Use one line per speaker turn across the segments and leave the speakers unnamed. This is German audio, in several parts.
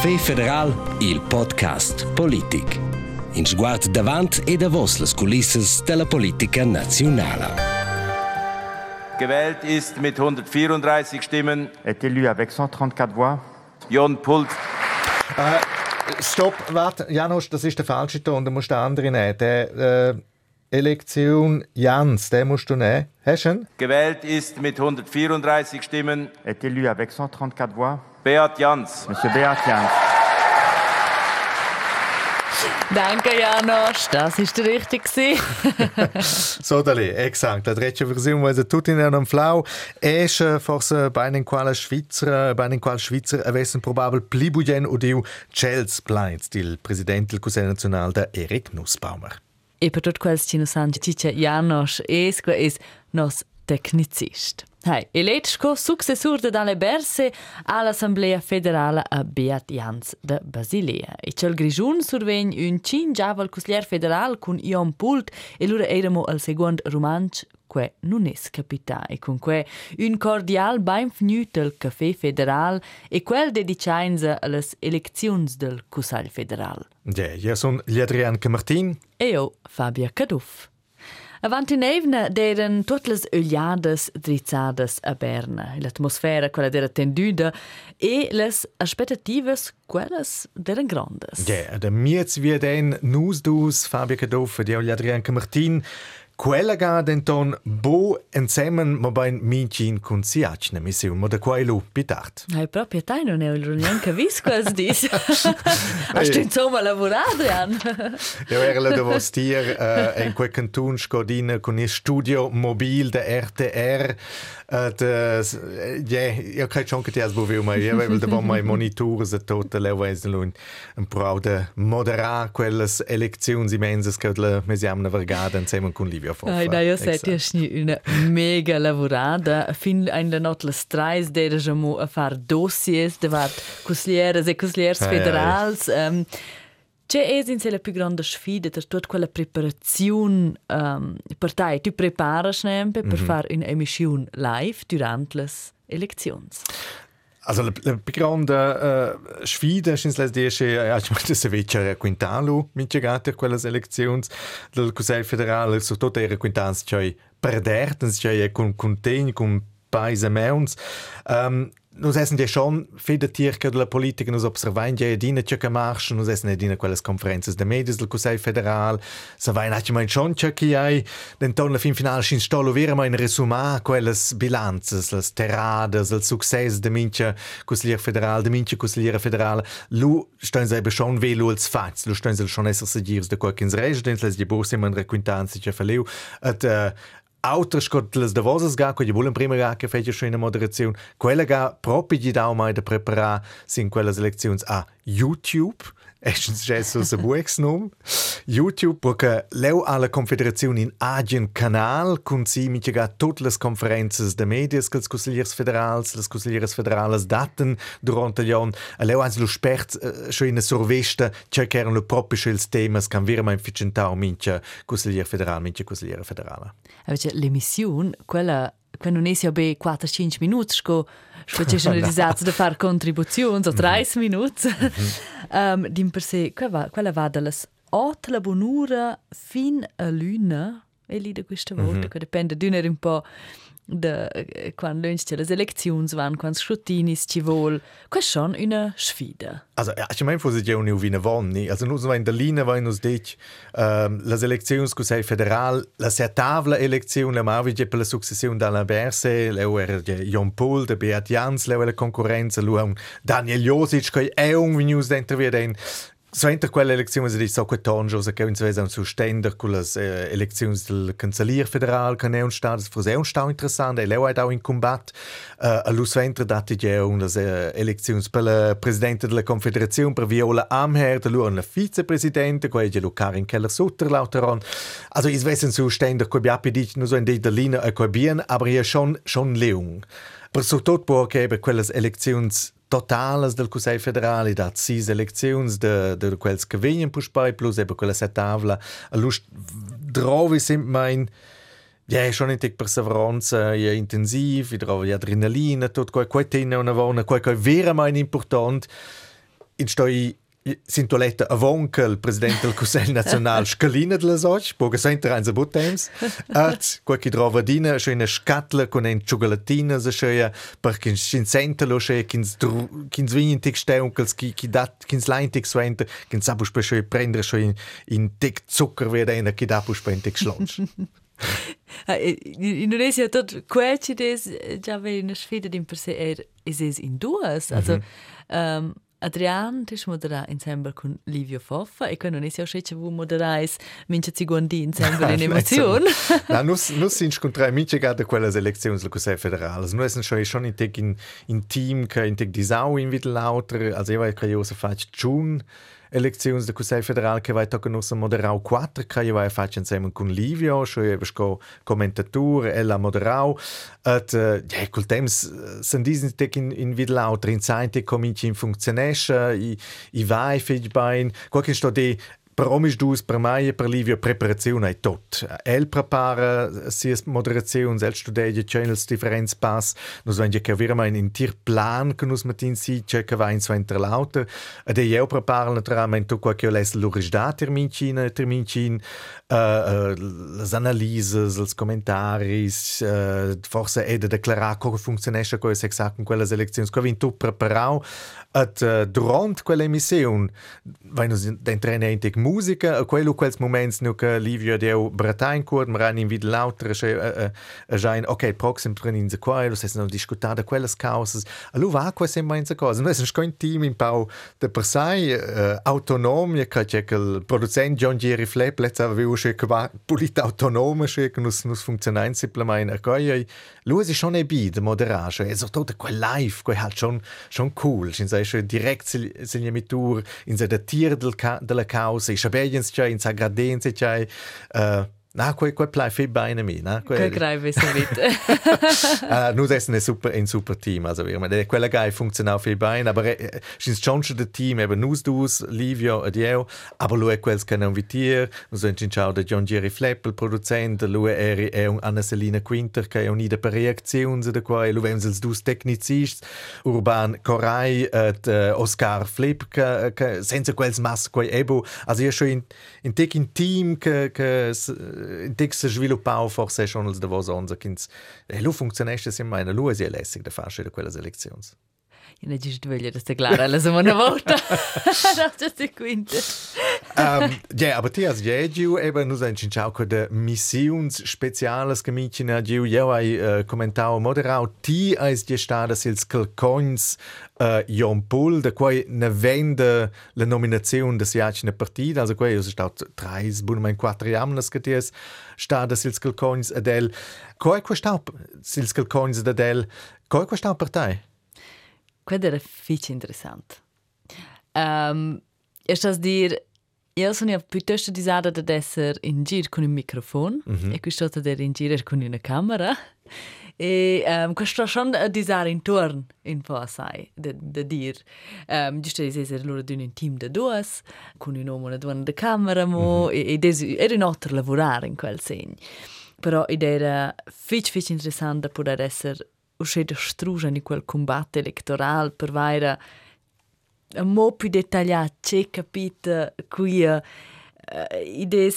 Café Federal, il podcast Politik. In sguard davant e davos les Kulisses della politica nazionale.
Gewählt ist mit 134 Stimmen
est élu avec 134 voix.
Jon Pult.
Stopp, warte, Janusz, das ist der falsche Ton, du musst den anderen nehmen. Der, äh, Elektion Jans, den musst du nehmen. Hast du ihn?
Gewählt ist mit 134 Stimmen
Est élu avec 134 voix.
Beat Jans.
Monsieur Beat Jans.
Danke, Janosch. Das ist richtig.
So, dali, exakt. La versione è tutta in un flau. Esce forse bene in quale Svizzera, bene in quale Svizzera avessero probabile pli bugen udiu Chels Planets, il presidente del Consiglio Nazionale, der Erik Nussbaumer.
E per tutto quel ci sanno dice Janosch es que es nos tecnicist. Hai, e letsko successur de dalle berse all'Assemblea federale a Beat Jans de Basilea. E c'è il grigiun survegn un cin giaval cuslier federal con Ion Pult e lura eramo al second romanch que non es capità e con que un cordial benvenut del Café Federal e quel dedicains alle eleczions del Consiglio Federal.
Ja, sono gli Adrian Martin.
E io, Fabia Caduff. Avanti in Evna d'eran tutte le ögliades drizzades a Berna. L'atmosfera quella d'era tenduda e le aspettatives quelles d'eran grandes.
Ja, der Mietz wie den Nus dus Fabio Cadoff, gli Adrian Martin. Quella ga denton bo insieme ma bein mincin con siacne missione, ma da quello pitart.
Hai proprio te non è neanche visto quasi dis. Hast du insomma lavorato, Jan?
Ja, era da was tier äh, in quel canton scodina con il studio mobil der RTR. Das, ja, ich kann schon gedacht, wo wir mal, ja, weil da waren mal Monitore se tote levesen und ein Braude moderar quelles Elektions immenses che la mesiamna vergada insieme con jag får.
Nej, nej, jag säger att jag är mega lavorada. Fin ainda något las trás deras amo a eh, far dossiers de vart consiglieres e
consigliers
federals. Um, C'è es in se la più grande sfida per tutta quella preparazione um, per te. Tu preparas sempre per mm -hmm. fare un'emissione live durante le elezioni.
Also la, la più grande uh, sfida sin les diesche ja, ich meine se vecer quintalu mitigate quelles elections del Consiglio federale so tot era quintans cioè perdertens cioè con contegn con paese meuns. Um, Nus essen ja schon viele Tiere della politica, nus observain ja dina ciò che marcha, nus essen dina quelles conferenze de medias del Consiglio federal, sa vain hatch mein schon ciò che ai, denton la fin finale sin stolo vera mein resumar quelles bilanzas, las terrades, el success de mincha Consigliere federal, de mincha Consigliere federal, lu stein selber schon velo als fats, lu stein selber schon esser segirs de qualquins residents, les die borse man requintanzi che faleu, at uh, Autres scot les de vosas ga, quelle volen prima ga che fece schon in moderazione, quella ga proprio di dau mai da preparar sin quelles elezioni a YouTube. Erstens c'è so se buex nom. YouTube, perché leu alla confederazione in agien canal, con si mi ga tutte le conferenze de medias che les consigliers federals, les consigliers federales daten durante e leu ans lo spert uh, schon in sorvesta, c'è che erano proprio schels temas, can vera mai efficientau mincha consiglier federal, mincha consigliere federale.
Invece l'emissione, quella che non sia be 4-5 minuti, sco sco c'è una risata da fare contribuzioni, o 30 minuti. um, dim per sé, quella quella va dalle 8 la bonura fin a luna, e lì da questa volta, che dipende d'una un po' da eh, quando lunch le elezioni van, quando scrutinis ci vuol. Questa è schon una sfida.
Also, ja, ich meine, es ja auch nicht wie eine Wanne. Also, nur so in der Linie, wenn uns dich, ähm, las eleccions Consiglio federal, la certavla elezione, la mavige per la successione dalla Berse, leu era Jon Pol, der Beat Jans, leu la concorrenza, lu un Daniel Josic, che è un news dentro via den, So enter quella elezione si so che tonjo se che in svesa un sustender con le eh, elezioni del Cancellier federal che ne un stato forse è un stato interessante e lei ha dato in combat. Uh, a lus ventre dati je un les uh, elezioni per la presidente della confederazione per Viola Amher de lua la vicepresidente che è Karin Keller Sutter lauteron also is wesen sustender ko biapi dit nur so in der Linie a ko bien aber hier schon schon leung. Per so tot po che be quelles elezioni totales del Consiglio federale dat sis elecziuns de, de quels che venien puspai plus eben quella setavla lust drovi sind mein ja, schon nicht perseveranza ja, intensiv, ich drovi adrenalina, tot quel quel tenne una vona, quel quel vera mein important in stoi Sintoletta avon che il presidente del Consiglio nazionale scalina delle soci, poche sempre ein so temps, at qualche trova dina scho in scatla con en ciocolatina se scho perché in senta lo scho kins kins vinin tic steun che ki ki dat kins lein tic suente kins sabu spe scho prendere scho in in tic zucker wer einer ki da spe tic schlonch.
In Indonesia tot quetchi des già ve una sfida di per se er is es in duas, also mm -hmm. um, Adrian ti modera insieme con Livio Foffa e non è sia che vu moderais mince ziguandi insieme in emozione.
Na nus nus sin scontrai mince gada quella selezione del Consiglio federale. Nu essen schon schon in tec in in team che in tec disau in vid lauter, also io che io se fac June eleições do Conselho Federal que vai tocar no moderau 4 que vai fazer insieme com Livio, schon eben co commentator, ella moderau. Et uh, ja, col temps sind diesen tek in in vid lauter in Zeit cominci in funzionesce, i i vai fig bain, qualche sto de Promis dus per mai e per Livio preparazione è tot. El prepara sia moderazione, el studia channels differents pass. Nus venge che avere mai in tir plan che nus matin si che che va in so enter lauter. Ed io prepara naturalmente qua che les l'urisda termincina termincin uh, uh, les analyses, els commentaris, uh, forse è da declarar come funzionesce co es exact con quella selezione. Qua vin tu preparau at uh, durant quella emissione, nus d'entrene in tec musica, a quello quels moments nu che Livio deu Bretagne curt, ma in vid lauter che a jain, ok, proxim prenin ze qua, lo ses no discutada quelles causas. A lu va qua sembra in ze cosa. Nu es un team in pau de per sai uh, autonom, che che il producent John Jerry Flepp let's aveva usche qua polit autonome che nus nus funzionain simplement a coi. Lu es schon e bi de moderage, es tot quel live, quel halt schon schon cool. Sin sei direkt segnamitur in se de tier del della causa, schabegens c'è in sagradenze c'è uh, Na, quel, quel plai fi bene mi, na?
Quel grai vi se vit.
uh, nu des ein super ein super Team, also wir meine quella gai funziona fi bene, aber äh, schins schon schon de Team eben nus dus Livio ed io, aber lui quels che non vitier, nus en cinciao de John Jerry Fleppel producent, lui eri e un Anna Selina Quinter che è unida per reazioni de qua, lui vems els dus tecnicists, Urban Corai et uh, Oscar Flip che, che senza quels mass quei ebo, also schon in in tec in team che che in Texas sviluppau forse schon als da was unser kins e lu funzionesce sim meine lu es lässig da fasche da quella selezions
Io non giusto voglio da clara la semana volta. Non c'è di quinta.
um, ja, aber ti as jegiu eben nu sein cinciau co de missiuns speciales gemicina giu eu ai uh, commentau moderau ti ais gestada sils calcogns uh, Jon Pol, da quai ne vende la nominazione da siacina partida, also quai es stat treis, bunamente quattro jamnas che ties stada sils calcogns adel. Quai qua stau sils calcogns adel, quai qua stau partei?
Questo era fici interessante. Um, e stas dir, io sono piuttosto disada ad essere in giro con il microfono mm -hmm. e questo ad essere in giro con una camera. E um, questo schon a disare intorno in po' assai, da, da dir. Um, giusto di essere loro di un team da due, con un uomo e una donna da camera, mo, mm -hmm. e, e era un altro lavorare in quel segno. Però ed era fici fici interessante poter essere uscire strusa in quel combatto elettorale per vedere un po' più dettagliato c'è capito qui uh, idee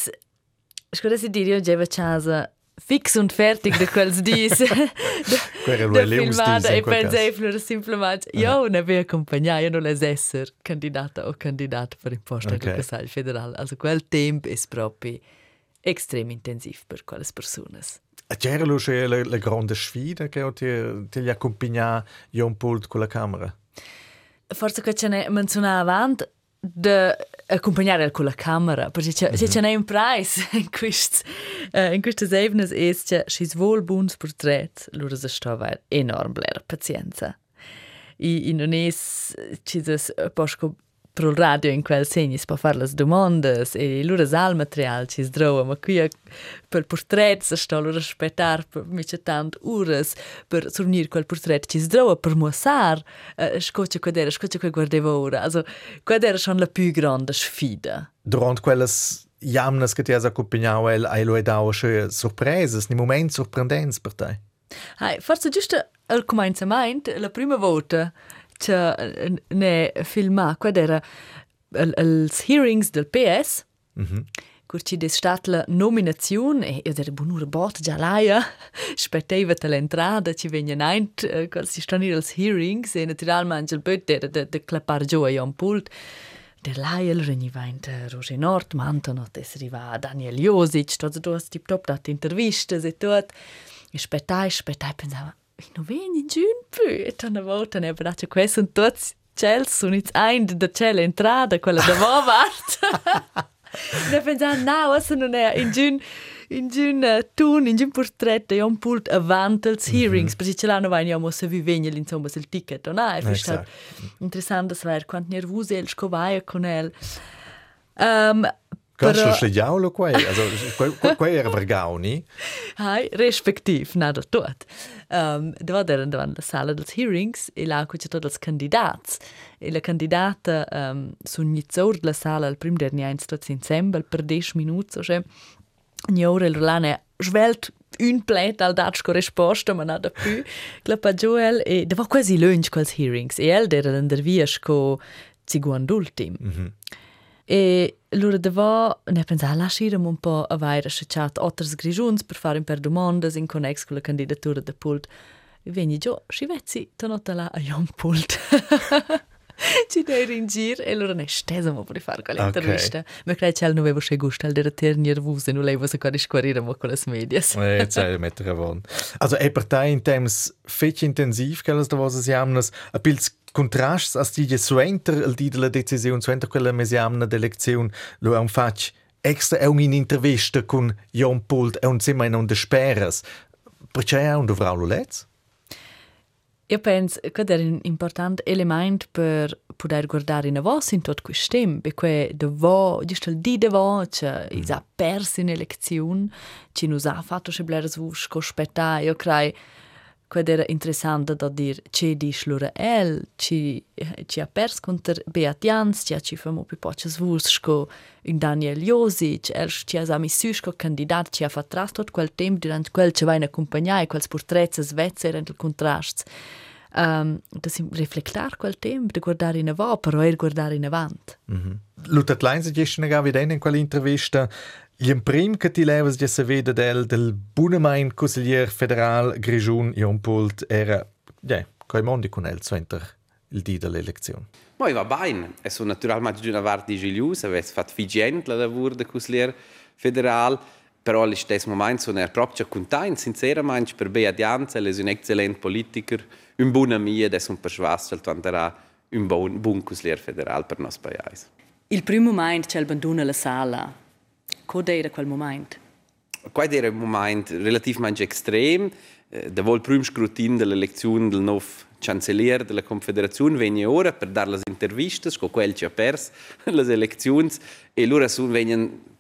scusa se dire io già casa fix und fertig de quels dis.
De filmada
e pensei flora simplement io ne avevo accompagnato io non les esser candidata o candidata per il posto okay. del Consiglio federale also quel tempo è proprio extrem intensiv per quelle persone
C'era lo che la, la grande sfida che ti, ti accompagna Jon Pult con la camera?
Forse che ce ne menzionava avanti de accompagnare con la camera, perché c'è, mm -hmm. c'è un price in queste uh, in queste evenes è che ci svol buons portret, loro se stava enorm bler pazienza. I in non è ci des posco per il radio in quel segno si può fare le domande e loro al materiale ci sdrova, ma qui per si sta loro aspettare per mica tante ore per sornire quel portrait ci sdrova per mostrare uh, scoccia quella era, scoccia quella guardava ora. Also, quella era schon la più grande sfida.
Durante quelles jamnas che ti has accompagnato, hai lo dato sorprese, nei momenti sorprendenti per te?
Hai, forse giusto al cominciamento, la prima volta, che ne filma qua era els hearings del PS. Mhm. Curci des stat la nominazione e io era bunura bot già laia spetteva l'entrada ci vegna naint uh, qual si stanno els hearings e naturalmente il bot era de, de clapar giù a un pult der laia il regniva in Roger Nord mantano es riva Daniel Josic tots dos tip top dat intervistas e tot e spettai spettai pensava non veni giù più e torna volta ne abbraccia questo un tots Chels sun its ein da cel entrada quella da vart Ne pensava, no, adesso non è in giun in giun uh, tun, in giun portret, e un pult avant als hearings, mm -hmm. perché ce l'hanno vai andiamo se vi vegna insomma il ticket, no? È esatto. interessante saper quanto nervoso il scovaia con el. Um,
Kannst du schlegiaulo quai? Also, quai era vergauni?
Hai, respektiv, nada tot. Um, da era davant la sala dels hearings e là c'è tot els candidats. E la candidata um, sun nizzaur la sala al prim der niains tots insemble per 10 minuts, o cioè, niore il rolane svelt un plet al dat sco risposta, ma nada più. Clapa Joel e da var quasi lunch quels hearings e el der l'endervia sco ciguan d'ultim. Mm -hmm. E allora devo ne pensare lasciare un po' a vaire chat otters grigiuns per fare un per domandas in connex con la candidatura de pult. Veni giù, si vezzi, tonota là a un pult. ci dei in gir e allora ne stesa mo per fare quell'intervista. Okay. Ma credo che non avevo che gusto al dire nervoso e non levo se quasi squarire mo con le medias.
Eh, c'è mettere a von. Also e per te in terms fetch intensiv che las da vose si amnas a pils contrasts as ti suenter il di della decisione suenter quella mesiamna d'elezione lo un fac extra è un'intervista con Jon Pult e un sema in onde speras perché è un dovrà lo lez?
Io penso che è un importante elemento per poter guardare in avanti in tutto questo tempo, perché devo, giusto il di devo, che mm. ha perso in elezione, ci non ha fatto che blera su scospetta, io credo Qued era interessante da dir che di schlura el, ci, ci ha pers conter Beat Jans, ci ha ci famo pi poches vurs sco in Daniel Josic, el ci ha sami sco candidat, ci ha fatto tras tot quel temp durant quel ci va in accompagnai, quels portrets svezze erano il contrast. Um, da si reflectar quel temp, de guardare in avant, però er guardare in avant.
Mm -hmm. Lutat Lein si gesce negavi in quell'intervista il prim che ti levas di saveda del del Bunemain consiglier federal Grigiun Jon Pult era ja, coi mondi con el center il di dell'elezione.
Moi va bene, e sono naturalmente una vart di Gilius, avesse fatto vigent la lavoro del consiglier federal, però allo stesso momento sono proprio contento, sinceramente, per Bea Dianza, è un eccellente politico, un buon amico, ed è un persuaso, un buon, buon consigliere federale per il nostro paese.
Il primo momento c'è il abbandona la sala, Cosa era quel momento?
Qual era un momento relativamente estrem. Da vol prim scrutin dell'elezione del nuovo cancelliere della Confederazione venne ora per dare le interviste con quel che ha perso le elezioni e loro vengono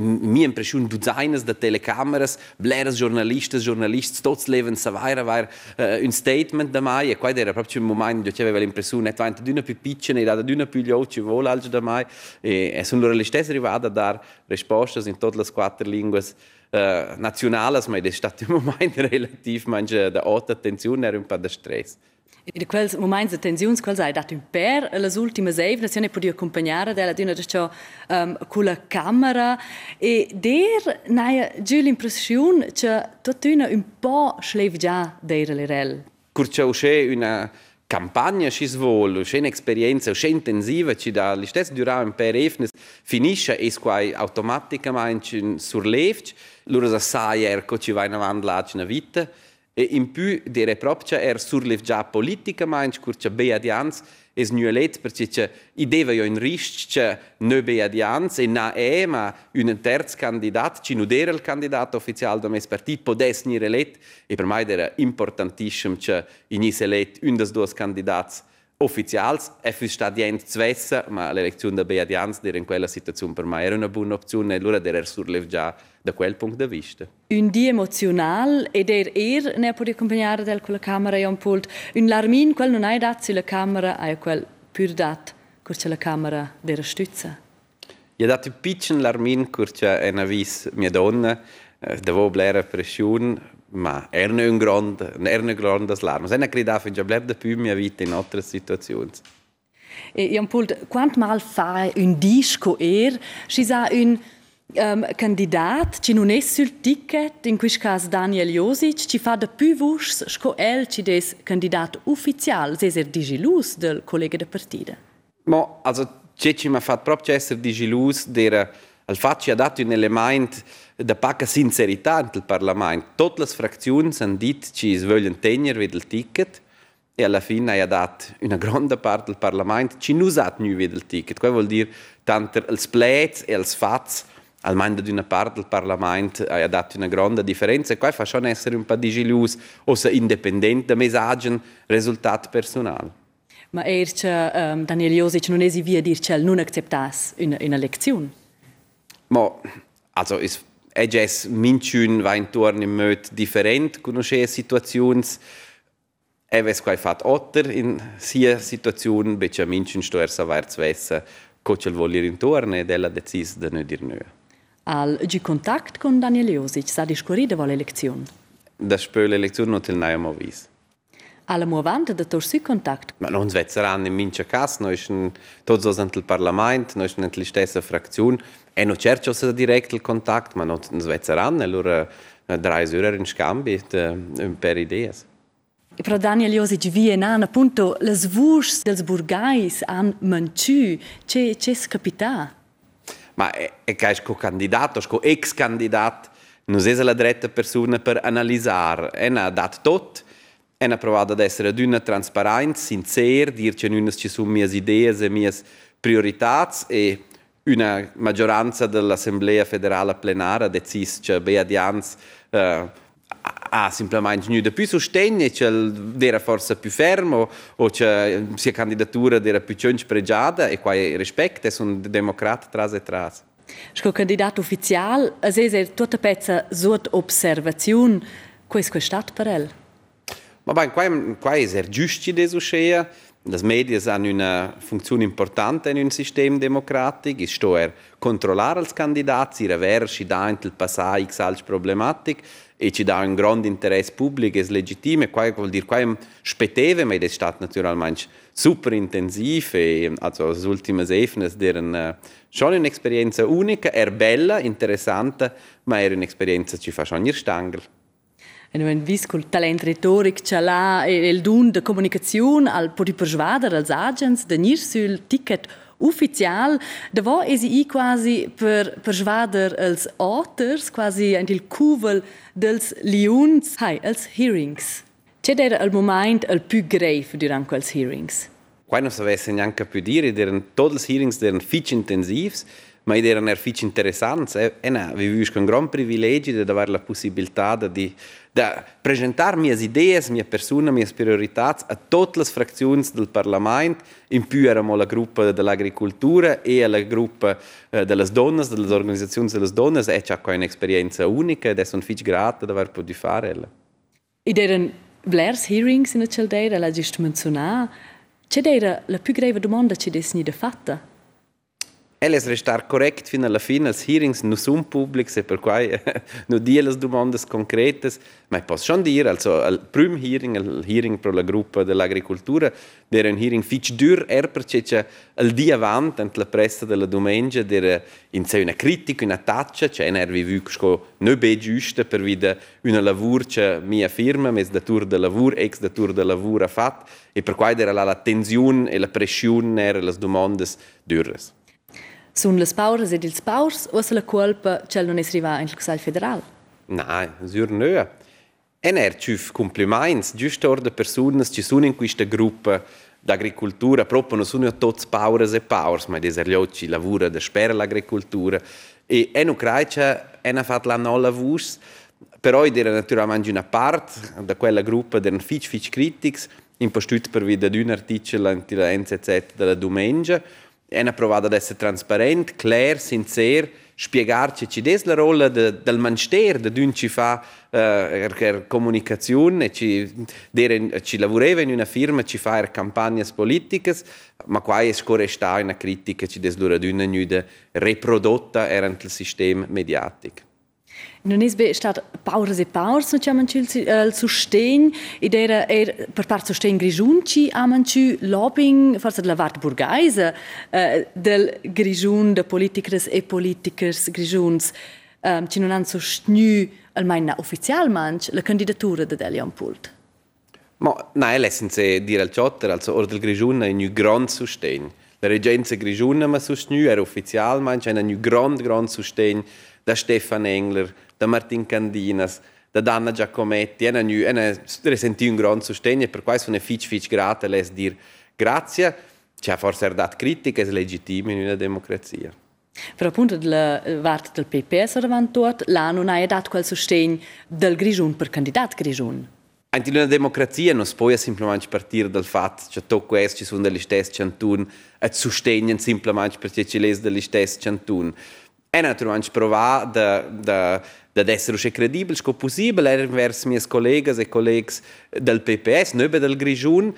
mi impressiun duzainas de telecameras, bleras jornalistas, jornalists, tots leven savaira var uh, un statement da mai e qua era proprio un momento dove aveva l'impressione che vanta d'una più piccola e da d'una più gioci vola alge da mai e, e sono loro le stesse arrivate a dare risposte in tutte le quattro lingue uh, nazionali, ma è stato un momento relativamente da alta attenzione e un po' di stress.
In quels moments de tensiuns quels hai dat un per las ultimas eivnas, io ne podia accompagnare della d'una da ciò um, con la camera. E der naia giù l'impressione che tutta una un po' schlev già d'era l'erel.
Curcia usce una campagna ci svol, c'è un'esperienza c'è intensiva, ci da li stessi durare un per evnes finisce e squai automaticamente sur levch, loro sa erco ci va in avanti la vita E in più dire proprio er surlev già politica mainz curcia beadians es nuelet perché che ideva io in risc che ne beadians e na e ma un terz candidat ci nudere il candidat ufficiale da mes partit podes ni relet e per mai era importantissim che in iselet un des dos candidats Offizials è fu stadient zvessa, ma l'elezione da Beadians in quella situazione per me era una buona opzione e allora era surlev già da quel punto di vista.
Un dia emozionale ed er er ne può accompagnare del con la camera e un pult. Un larmin quel non hai dato sulla camera, hai quel pur dat curcia la camera della stütza.
Ja dato un piccolo larmin curcia è una vis mia donna, eh, devo blera pressione ma era un grande, era un grande alarme. Se ne creda fin già bler de più mia vita in altre situazioni.
E Jan Pult, quant mal fa un disco er, ci sa un um, candidat ci non è sul ticket, in questo caso Daniel Josic, ci fa da più vus sco el ci des candidat ufficial, se er digilus del collega de partida.
Ma, also, c'è ci mi ha fatto proprio essere digilus del al fatto ci ha dato un elemento da poca sincerità nel Parlamento. Tutte le frazioni hanno detto che vogliono tenere il ticket e alla fine ha dato una grande parte del Parlamento che non ha più il ticket. Questo vuol dire tanto els plets e els fats almeno di una parte del Parlamento ha dato una grande differenza e qua fa schon essere un po' digilus o se indipendente da messaggi risultato personale.
Ma er che um, Daniel Josic non è si via dir che non acceptas una, una lezione.
Ma also es è già minchun va intorno in modo differente conosce situazioni e ves quai fat otter in sia situazione beccia minchun stoer saver svessa cocel volir intorno e della decis de ne dir nö.
Al gi contact con Daniel Josic sa discorrida vol elezione.
Da spöle elezione non til naia movis.
Alla muovante da tor su contact.
Ma non svezzeran in mincha cas, noi sind tots os antel parlament, noi sind antel stessa frazione e non certo se direct il contact, ma non svezzeran, allora drei Sörer in scambi de, per ideas.
E Però Daniel Josic vie nan appunto les vus dels burgais an manciu, ce ce scapita.
Ma è, è che è candidato, è ex candidato, non è la dritta persona per analizzare, e ha dato tutto, e ha provato ad essere ad una trasparenza, sincera, dirci che ci sono mie idee e mie priorità e una maggioranza dell'Assemblea federale plenaria ha deciso che Bea Dianz eh, ha semplicemente non più sostegno, che era forse più fermo o che la candidatura era più pregiata e qua rispetto, sono democratico tras e tras.
Sco candidat ufficial, es es er tutta pezza sot observaziun, quais quo stat per el.
Ma ben, qua, qua è er giusto di uscire. Le medie hanno una funzione importante in un sistema democratico, è sto controllare i candidati, si rivera, ci dà il passato x altre problematiche e ci dà un grande interesse pubblico, è legittimo, qua vuol dire qua spetteve, ma è stato naturalmente super intensiv e also le ultime Efnes erano schon un'esperienza unica, era bella, interessante, ma era un'esperienza ci fa schon ir stangel.
E noi vis col talent retoric l'ha e il dun de comunicazione al podi persvader als agents de nir sul ticket ufficial da vo esi i quasi per persvader als authors quasi ein il cuvel dels liuns hai als hearings. C'è era al moment al più grave durant quels hearings.
Qua non sapesse neanche più dire, erano tutti i hearings erano fitch intensivi, ma erano fitch interessanti. E, e no, vi vivo un gran privilegio di avere la possibilità di, di presentare mie idee, mie persone, mie priorità a tutte le frazioni del Parlamento, in più eravamo la gruppa dell'agricoltura e la gruppa eh, delle donne, delle organizzazioni delle donne, e c'è qua un'esperienza unica ed è sono fitch grata di aver potuto fare.
Ed erano blers hearings in la Caldera, la giusto menzionare. C'è era la più grave domanda che des ni fatta.
Elles restar correct fino alla fine, els hearings non sono pubblici, per cui non die le domande concrete, ma posso schon dire, also il primo hearing, il hearing per la gruppa dell'agricoltura, era un hearing fitch dur, er perché il dia avanti, ant la pressa della domenica, era in sé una critica, una taccia, cioè ne ervi vu che non è giusto per vide una lavur che mia firma, mes da tour de lavur, ex da tour de lavur ha fatto, e per cui era la tensione e la pressione era le domande dures.
Sun les paures ed ils paurs o se la colpa cel non es riva in Consiglio federal?
Nein, sur nö. En er ciuf compliments, giusto or de personas ci sono in questa gruppa d'agricoltura, proprio non sono tutti paures e paurs, ma des erlioci lavora da spera l'agricoltura. E en Ucraina en ha fatto la no lavurs, però era naturalmente una parte da quella gruppa deren fitch fitch critics, impostut per via di un articolo in NZZ della domenica, hanno provato ad essere trasparenti, chiari, sinceri, spiegarci ci è la rolla de, del ministero, di cui ci fa eh, er, comunicazione, ci, deren, ci lavorava in una firma, ci fa er campagne politiche, ma qua è scorre sta una critica ci des lura d'una nuda riprodotta erant il sistema mediatico.
Non è stato paures e paures, non c'è il sostegno, ed era er, per parte sostegno grigiunci, ha manci lobbying, forse della Vart Burgaise, eh, del grigiun, de politikers e politikers grigiuns, eh, ci non hanno sostenu, almeno ufficialmente, la candidatura di Delian Pult.
Ma no, è senza dire al ciotter, also, or del grigiun è un grande sostegno. La reggenza grigiuna mi sostenu, era ufficialmente, c'è un grande, grande sostegno da Stefan Engler, da Martin Candinas, da Danna Giacometti, hanno, hanno risentito un grande sostegno per questo sono fitch fitch grata les dir grazie, c'è forse dato critiche legittime in una democrazia.
Però appunto la parte del PPS davanti là non ha dato quel sostegno del Grigiun per candidato Grigiun.
In una democrazia non si può semplicemente partire dal fatto che tutto questo ci sono degli stessi cantoni e sostengono semplicemente perché ci sono degli stessi cantoni. È naturalmente provare da, da Dat esser usche credibel, sco possibel, er vers mias collegas e collegs del PPS, nöbe del Grigiun,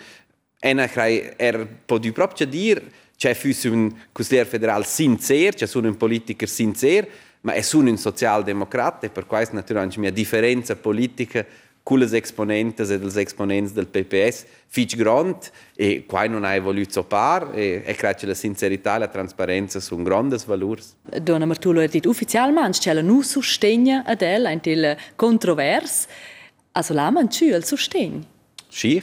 en achrai, er podi propcia dir, c'è fus un consigliere federal sincer, c'è sun un politiker sincer, ma è sun un socialdemocrate, per questo naturalmente mia differenza politica culas exponentas e dels exponents del PPS fich grond e quai non hai volut sopar e, e crec la sincerità e la transparenza sun grandes valurs.
Dona Martulo ha er detto ufficialmente c'è la nu sostegna ad el ein til controvers a solaman ci il sostegn.
Sì,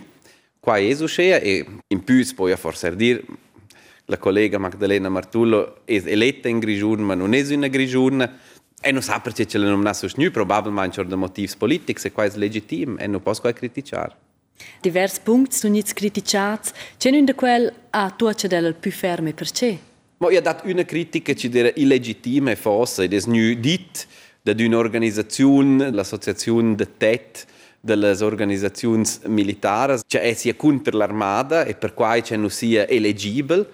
quai esu scea e in più poi a forse dir la collega Magdalena Martullo è eletta in Grigiurna, ma non è una Grigiurna, e non sa perché ce l'hanno sostenuto, probabilmente per motivi politici, e questo è legittimo e non posso criticare.
Diversi punti sono criticati, c'è uno di quelli a tua c'è più ferme perché?
Ma io ho dato una critica che era illegittima forse, ed è detto da un'organizzazione, l'associazione de TET, delle organizzazioni militari, cioè sia contro l'armata e per cui non sia eleggibile.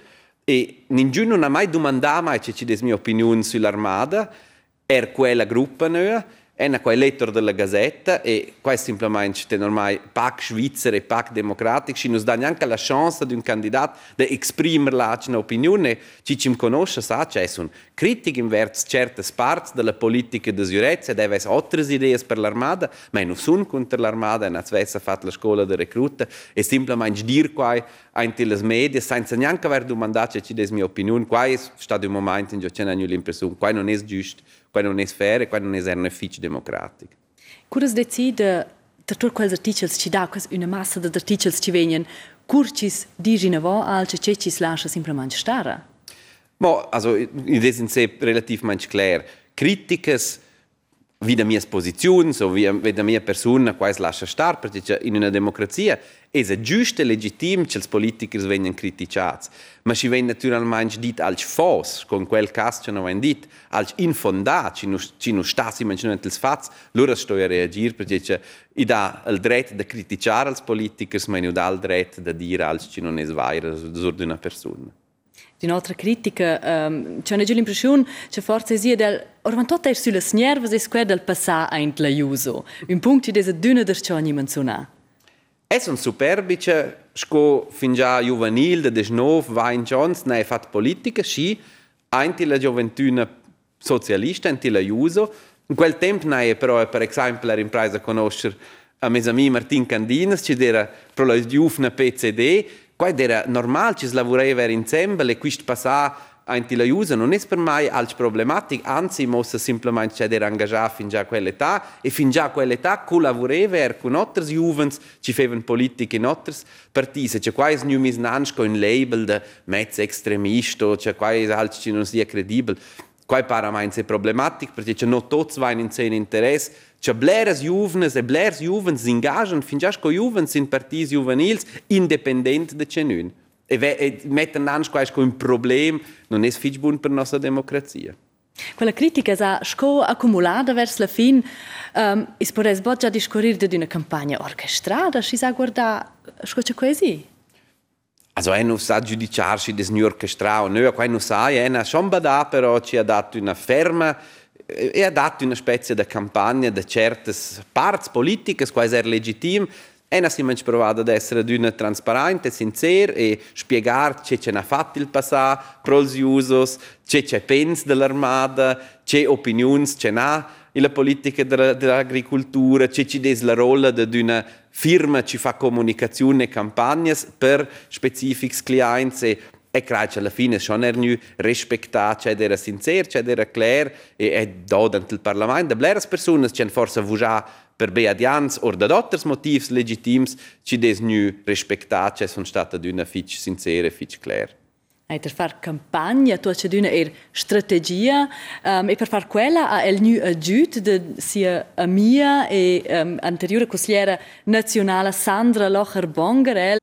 E nessuno ha mai domandato se ci mia opinione sull'armata, er quella gruppa nua, en quei lettor della Gazzetta e qua semplicemente è ormai pac svizzere e pac democratici, ci nos dà neanche la chance di un candidato di esprimere la sua opinione, ci ci conosce sa c'è un critico in verso certe parti della politica di sicurezza, deve essere altre idee per l'armata, ma non sono contro l'armata, non ha fatto la scuola di recluta e semplicemente dire qua in le media senza neanche aver domandato se ci des mia opinione, qua è stato un momento in cui c'è l'impressione, qua non è giusto Kaj não é esfera, kaj não é fiche
democrática. Kuras decide, tator quels articles ci dà, quels una massa de articles ci venien, curcis digi nevo al ce ce ci lascia simplement stara?
Bo, also, in desin se relativ manch clair. Criticas, vida minhas posições ou vida minha persona, quais lascia star, porque in una democrazia è giusto e legittimo che i politici vengano criticati, ma ci viene naturalmente detto als fos, con quel caso che non viene detto, als infondato, ci non, ci non sta semplicemente il fatto, loro sto a reagire perché i dà il diritto di criticare i politici, ma non dà il diritto di dire als ci non è svairo di una persona.
Di un'altra critica, um, c'è l'impressione che forse sia del ormai tutto è sulle nerve square del passato in l'aiuso. Un punto di questa dune del ciò non menziona.
È un superbice, sco fin già juvenil, de 19, va in Jones, ne fatto politica, sì, anche la gioventù socialista, anche l'aiuso. In quel tempo ne però, per esempio, l'impresa conoscere a mes amici Martin Candinas, ci era pro la giovane PCD, Qua era normale ci lavorava insieme e questo passato ein la usa non è per mai alch problematic, anzi mossa semplicemente c'è der engagià fin già quell'età e fin già quell'età collavoreva er con otters giovani, ci fanno politiche in otters partise, c'è qua es numis nansch un label di mezzo extremista, c'è qua es alch non sia credibile. Qua para mainz è perché c'è no tots vain in sen interesse Cioè, bleres juvnes e bleres juvens s'ingagiano fin già con juvens in partis juvenils, independent de cenun. E, ve, e metten an sco sco un problem non è bun per nostra democrazia.
Quella critica sa sco accumulata vers la fin um, is podes bot già discorrir de una campagna orchestrata, si sa guarda sco c'è così.
Also, è non sa giudicarsi des nu orchestrao, noi qua non sa, è una sciambada però ci ha dato una ferma e ha dato una specie di campagna di certe parti politiche, quasi era E noi siamo provati ad essere una trasparente, sincera e spiegare ciò che ha fatto il passato, pro gli usos, ciò che pensa dell'armata, che opinioni c'è ha la politica dell'agricoltura, ciò che è la ruolo di una firma che fa comunicazione e campagne per specifici clienti e e credo che alla fine sono ernu rispettato, cioè era sincero, cioè era chiaro e è dato nel Parlamento. Le persone che forse vuoi per beadians o da altri motivi legittimi ci desnu rispettati, cioè sono state di una fiche sincera e fiche chiara.
E per fare campagna, tu hai una er strategia um, e per fare quella ha il nu aggiut de sia mia e um, anteriore consigliera nazionale Sandra Locher Bongarel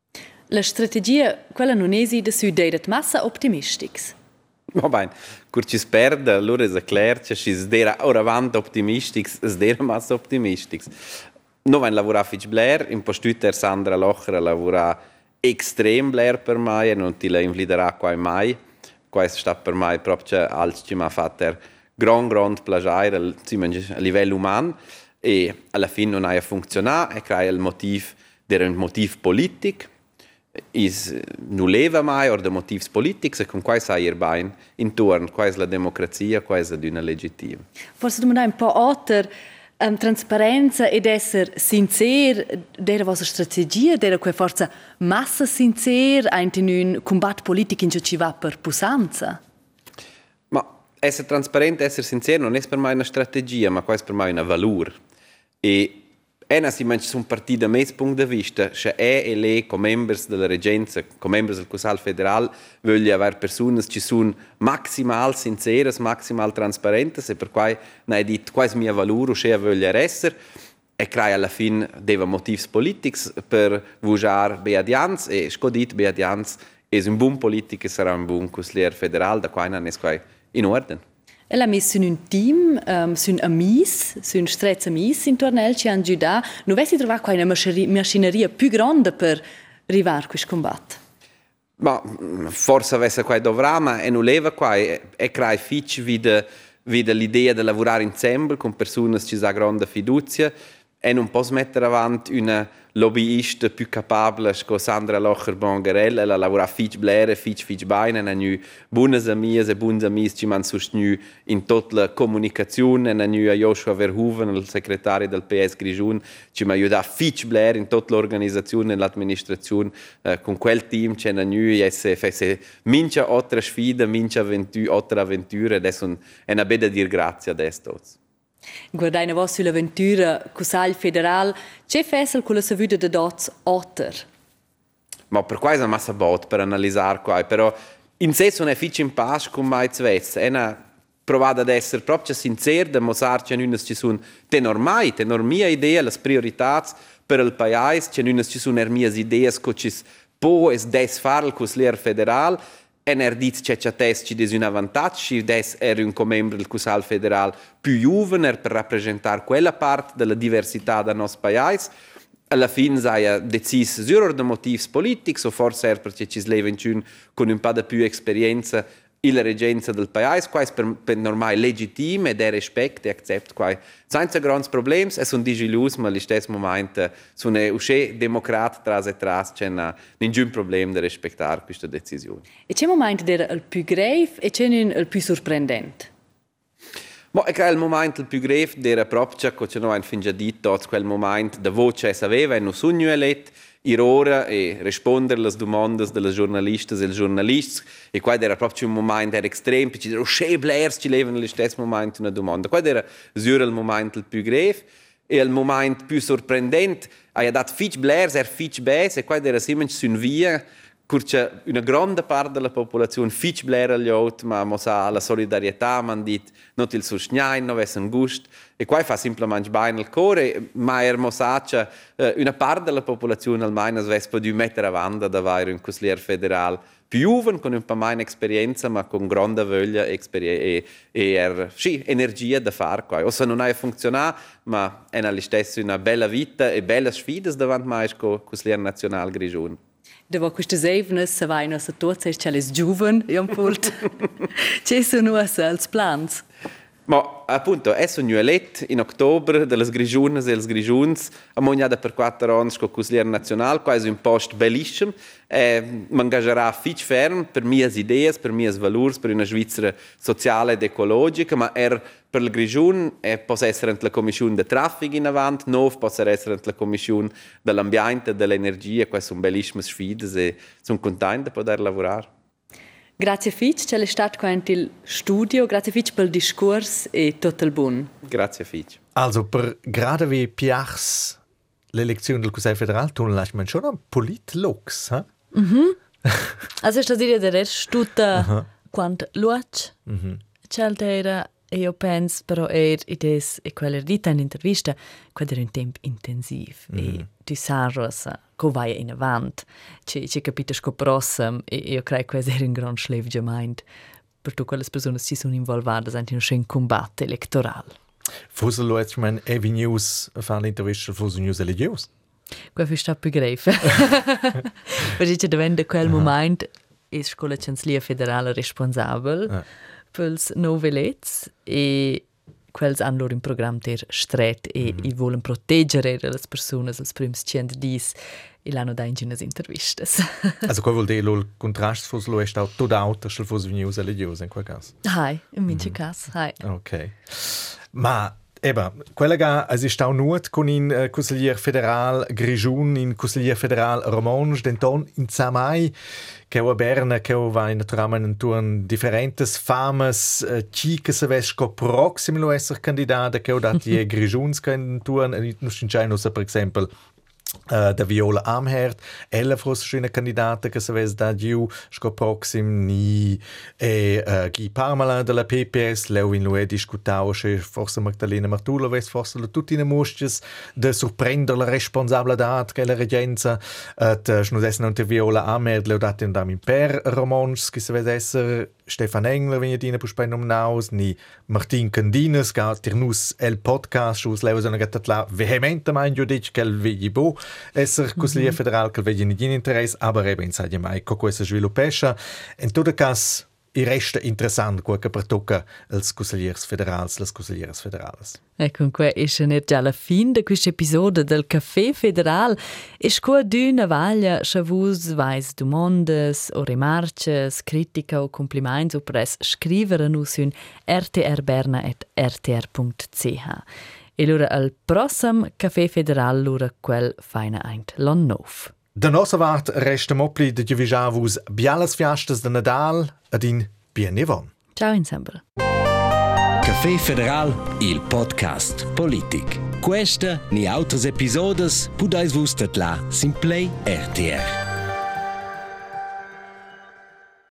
La strategia, quella non esiste su deiret massa optimistics.
Va bene, kur ci sperda, allora è chiaro che ci sdera ora avanti optimistics, sdera massa optimistics. Non vai lavorare fitch Blair, in postuiter Sandra Locher lavora extrem Blair per mai e non ti la invliderà qua mai. Questo sta per mai proprio als ci mi ha fatto gran gran piacere a livello umano e alla fine non ha funzionato e crea il motivo, era un motivo politico is nu leva mai or de motivs politics e con quai sa ir bain intorn quai la democrazia quai è d'una legittima
forse domandare un po' otter um, trasparenza ed essere sincer della vostra strategia della quella forza massa sincer in un combatto politico in ci va per pusanza
ma essere trasparente essere sincero non è per me una strategia ma quasi per me una valore e Ena si mangia un partito da mes punto di vista, se è e lei, come members della regenza, come members del Cosal federale, vogliono avere persone che sono maximal sincere, maximal trasparenti, e per cui non detto qual è il mio valore, se voglio essere, e crea alla fine dei motivi politici per usare Beadianz, e scodit Beadianz è un buon politico sarà un buon consigliere federale, da qua non è in ordine.
Ela mis sun un team, um, sun amis, sun strets amis in tornel ci han giuda. Nu vesi trovar qua una machineria più grande per arrivare a questo combatto?
Ma forse avesse qua dovrà, ma non leva qua e, e crea fitch vide, vide l'idea di lavorare insieme con persone che ci ha grande fiducia e non posso mettere avanti una lobbyista più capabile come Sandra Locher Bongarella, la lavora fitch blere, fitch fitch bene, e nu buone amiche e buone amici ci man sostenu in tutta la comunicazione, e nu Joshua Verhoeven, il segretario del PS Grigiun, ci mi aiuta fitch blere in tutta l'organizzazione e l'amministrazione eh, con quel team c'è nu. Esse fesse mincha altre sfide, avventure, altre avventure, adesso è una bella dir grazie adesso.
Guardaina vos sulla ventura Cusagl federal, c'è fessel con la savuda de dots otter.
Ma per quais ma sa bot per analizzare quai, però in sé sono effici in pace con mai zvezz, è una provata ad essere proprio sincera, de mosar c'è nunas ci sono te normai, te normia idea, le priorità per il paese, c'è nunas ci sun ermias ideas co ci po es des farl cus l'er federal, en er dit che c'è test ci des un avantage, des er un comembro del Cusal federal più giovane er per rappresentare quella parte della diversità del nostro paese. Alla fine si deciso sur de motivi politici, o forse er perché ci sleva con un po' di più esperienza la reggenza del paese, quais per, per normale legittime, de rispetto e accetto quai senza grandi problemi, e sono digilus, ma allo stesso momento sono usce democrat tras e tras, c'è nessun problema di rispettare questa decisione.
E c'è un momento era il più grave e c'è il più sorprendente?
Ma è il momento più grave era proprio, come ci hanno fin già detto, quel momento da voce sapeva e non sogno eletto, ir ora e rispondere alle domande delle giornaliste e giornalisti e qua era proprio un momento era estremo ci dicono che Blair ci levano nello stesso momento una domanda. Qua era sicuro il momento più grave e il momento più sorprendente ha dato Fitch Blair er Fitch Bass e qua era sempre su via Curce una grande parte della popolazione fitch blera gli out, ma mo sa la solidarietà, man dit, not il susgnain, no un gust, e qua fa semplicemente bene il cuore, ma er mo sa che eh, una parte della popolazione almeno svespa di mettere avanti da avere un consigliere federale più giovane, con un po' meno esperienza, ma con grande voglia e, e, er, sì, energia da fare. Qua. O se non ha funzionato, ma è una bella vita e belle sfide davanti a il consigliere nazionale Grigione.
Devo queste sevnes se vai nos a tots es celles giuven, iam pult. Ce sono nos als plans?
Ma appunto, è un eletto in ottobre delle Grigiunes e delle Grigiuns, a mognata per quattro anni con Consigliere Nazionale, quasi un posto bellissimo, e mi engagerà fitch ferm per mie idee, per mie valori, per una Svizzera sociale ed ecologica, ma er per il Grigiun e può essere la Commissione de traffico in avanti, no, può essere la Commissione dell'ambiente e dell'energia, queste sono bellissime sfide e sono contento di poter lavorare.
Grazie Fitch, c'è l'estate quanto il studio, grazie Fitch per il discorso e tutto il buon.
Grazie Fitch.
Also, per grade wie Piachs l'elezione del Consiglio federale, tu lasci man schon un politlux, eh?
Mhm. also, sto dire del resto tutto uh -huh. quanto luoc,
Mhm.
c'è era e io penso però er ides e quella dita in intervista quando era un tempo intensivo e tu sai co vai in avant ci ci capito sco prossim e io credo che era un gran schlev gemeint per tutte quelle persone si sono involvate in un combatto elettorale
Fussel luet man Evi News fan l'intervista Fussel News religiös.
Quel sta più grave. Perché c'è davvero quel momento è scuola cancellia federale responsabile
Ah.
Pels novelets e quels hanno loro in programma ter stret e i volen proteggere le persone als prims cent dis e l'hanno da in ginas intervistas.
Also, quel vuol dire il contrast Fussel luet sta tot auter schel Fussel News religiös in quel caso.
Hai, in mince cas, hai.
Ok. Ma Eben, quella es ist auch nur con in uh, Consiglier Federal Grigiun, in Consiglier Federal Romansch, den ton in Zamai, che a Berna, che va in tramen turn differentes famas uh, chique se vesco proxim lo esser candidata, che dat die Grigiuns können turn, non scincai per esempio Uh, da Viola Amherd, ela fosse uma candidata que se vez da Giu, sco proxim ni e eh, uh, Guy Parmalan da PPS, Lewin Lue discutau se forse Magdalena Martullo ves forse le tutti ne mostes de surprender la responsabla dat che la regenza. At uh, eh, snudes non te Viola Amherd le dat in dam imper romans che se vez esser Stefan Engler, wenn ihr dine puspen um naus, ni Martin Candinas, ga tirnus el podcast, us leu sono gatat vehemente mein judic, quel vegi bo, esser Consigliere Federal, quel vegi nidin interesse, aber eben in saglia mai, co questo sviluppescia. In tutto cas, i resta interessant, quel che per tocca els Consigliers Federals, les Consiglieres Federales.
E comunque è già la fine di questo episodio del Caffè Federal. E scuola d'una vaglia, vos vais domandes o remarches, critica o compliments o pres scrivere nu sun rtrberna.rtr.ch. E allora al prossimo Caffè Federal lura quel feina eint l'on nov.
Da nostra vart resta mopli de givisavus bialas fiastas de Nadal ad in Bienevon.
Ciao ensemble.
Caffè Federal, il podcast politic. Questa ni autres episodes pudais vus la Simplay RTR.